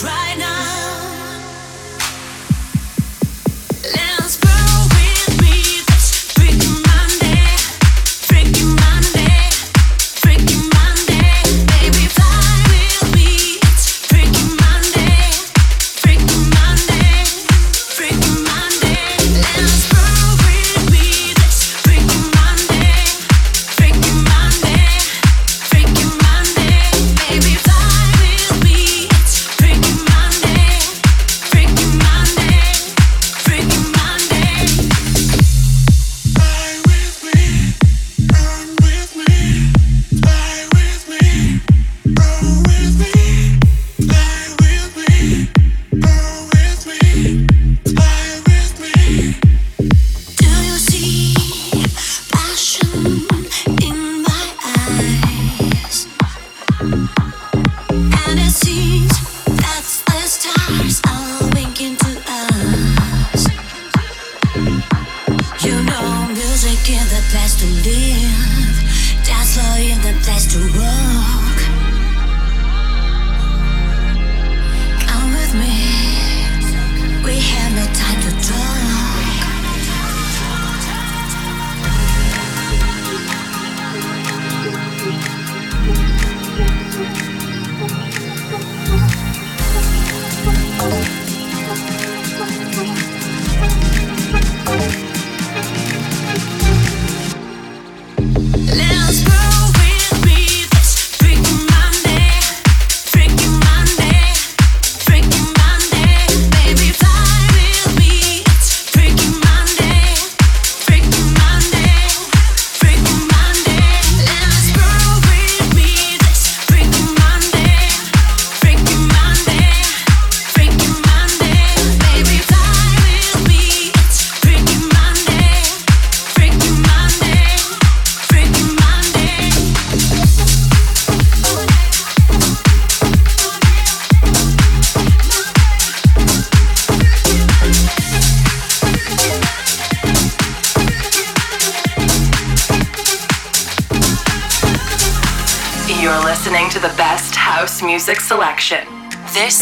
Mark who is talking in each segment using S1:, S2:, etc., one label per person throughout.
S1: Music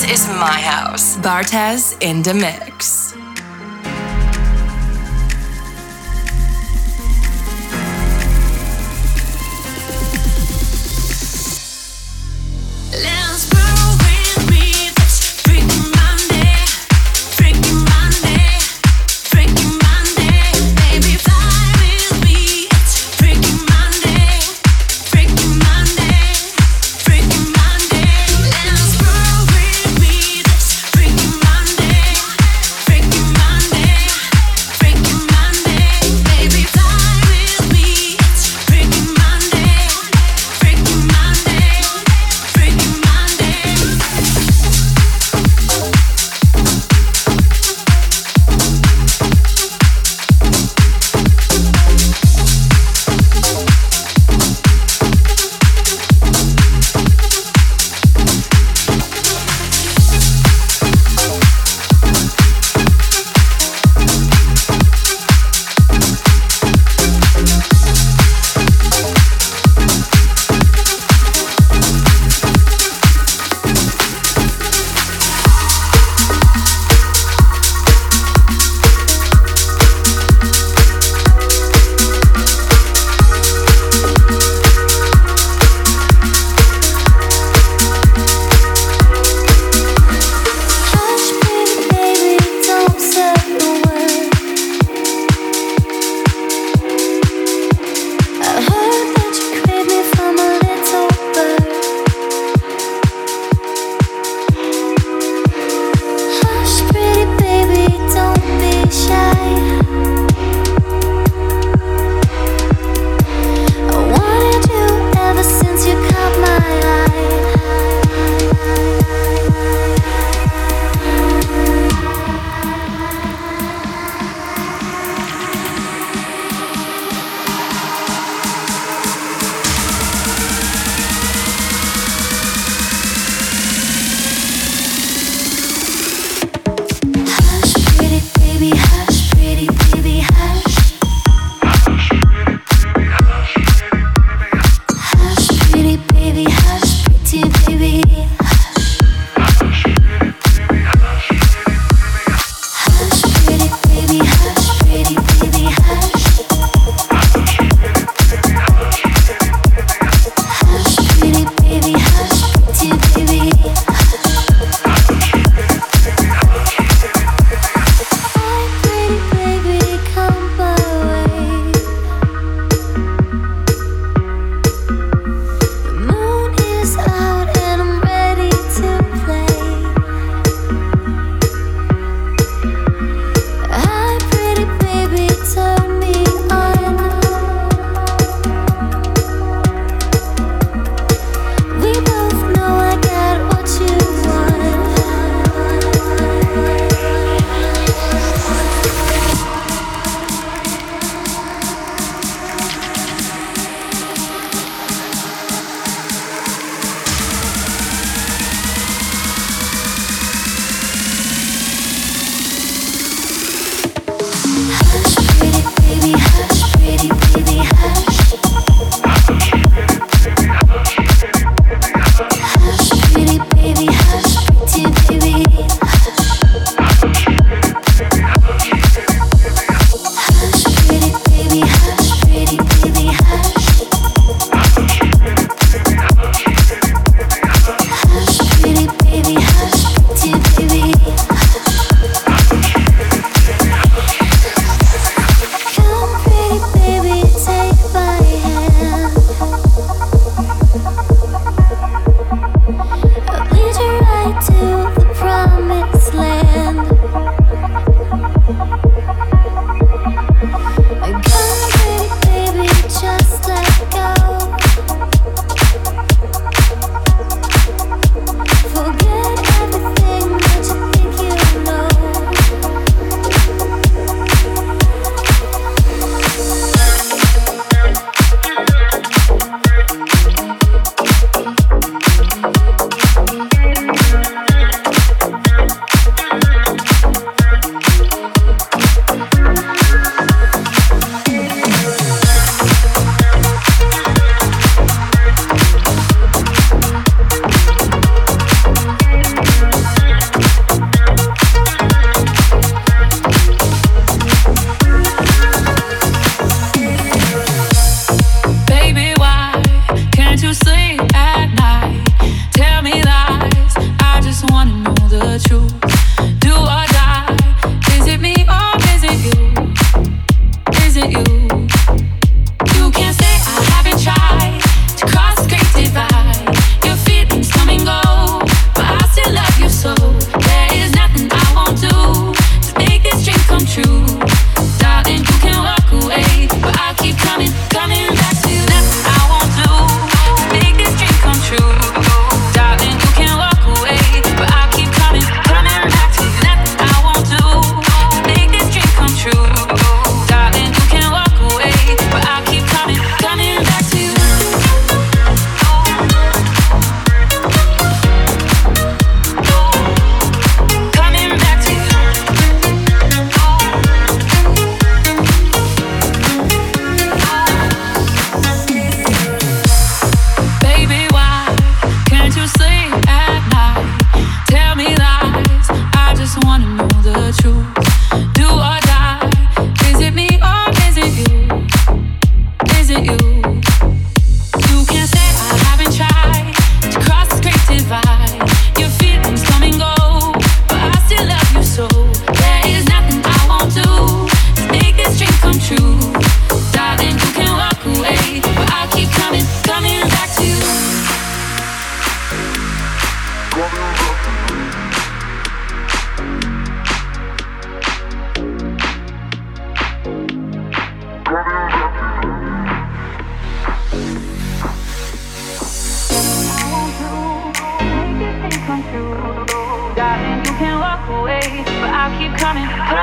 S2: This is my house. Bartez in the mix.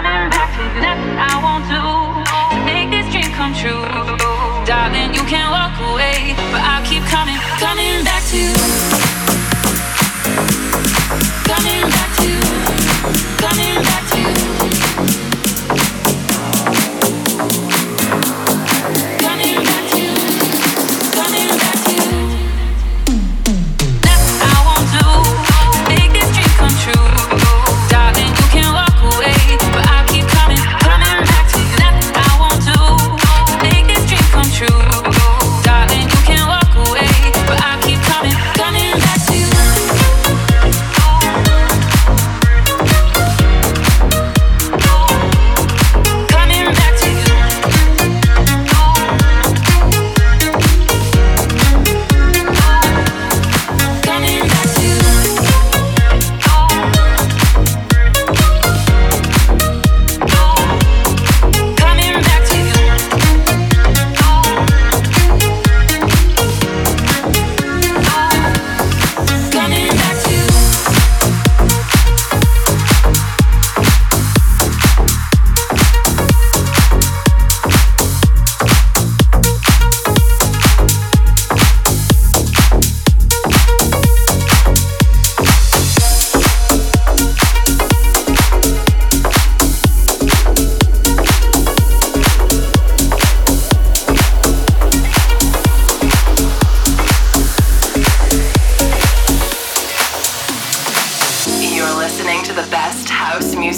S3: turn back to nothing I won't do to make this dream come true. Darling, you can walk away, but I'll keep coming, coming back to you. Coming back to you. Coming back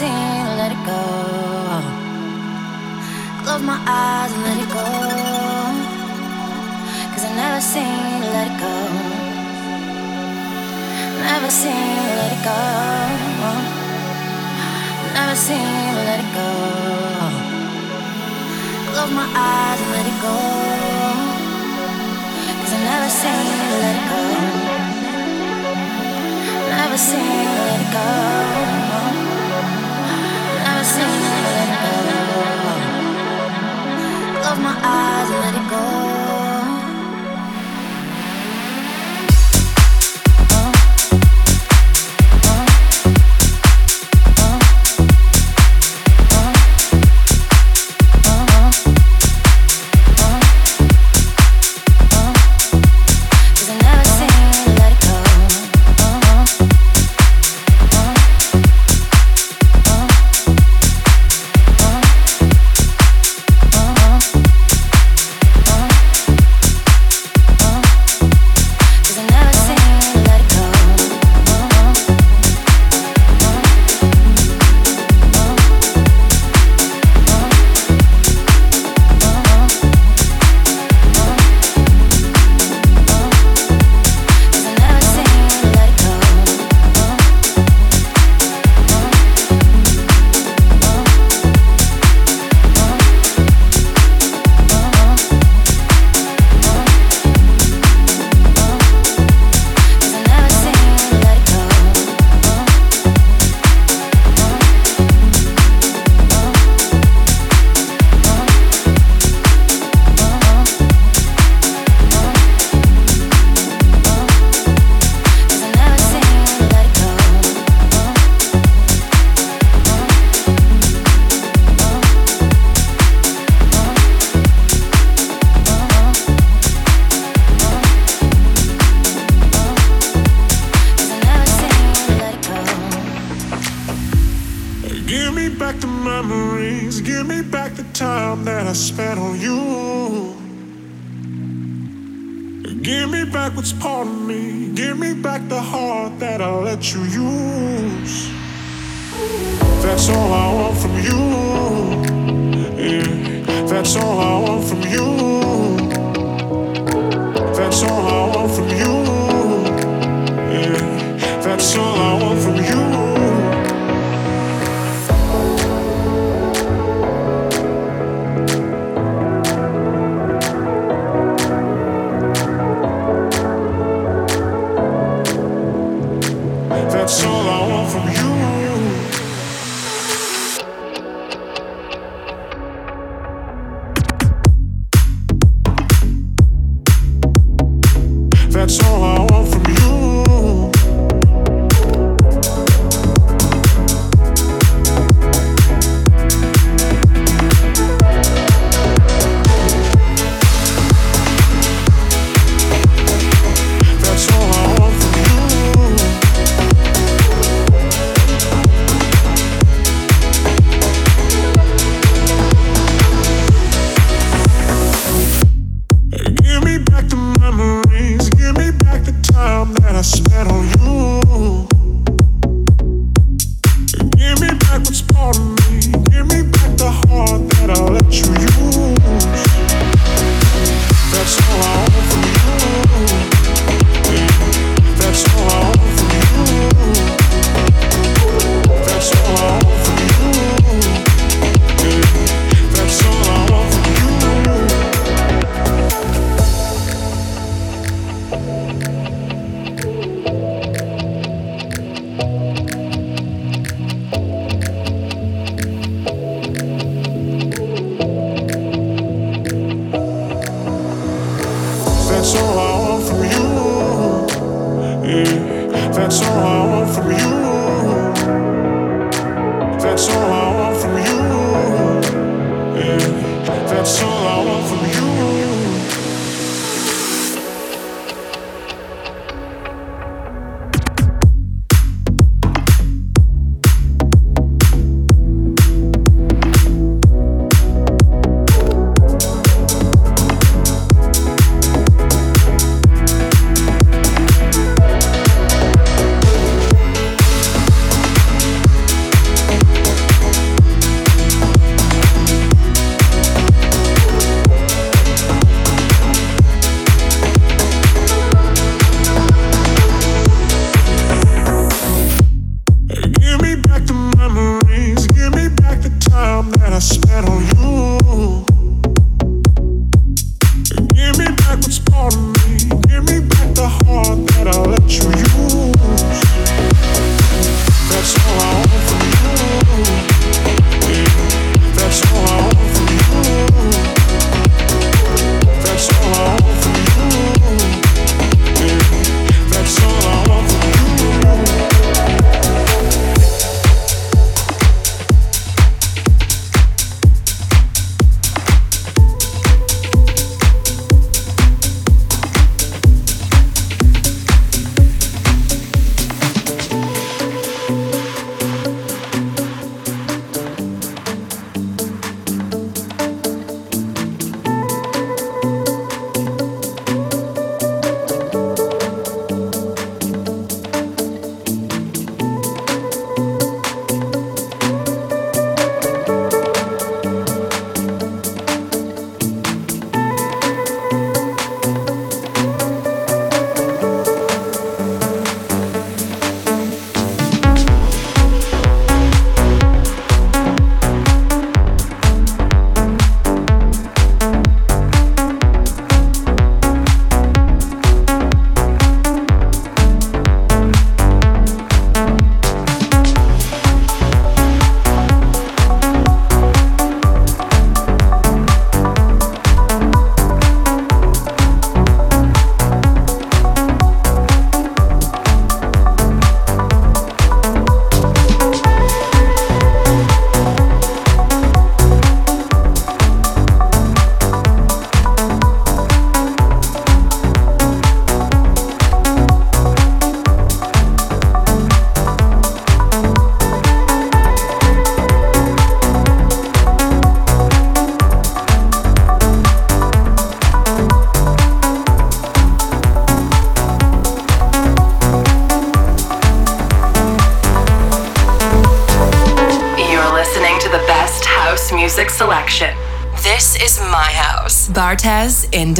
S4: seen, let it go. Close my eyes and let it go. Cause I never seen, let it go. Never seen, let it go. Never seen, let it go. Close my eyes and let it go. Cause I never seen, let it go. Never seen, let it go sing. Close my eyes and let it go.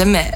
S2: The mix.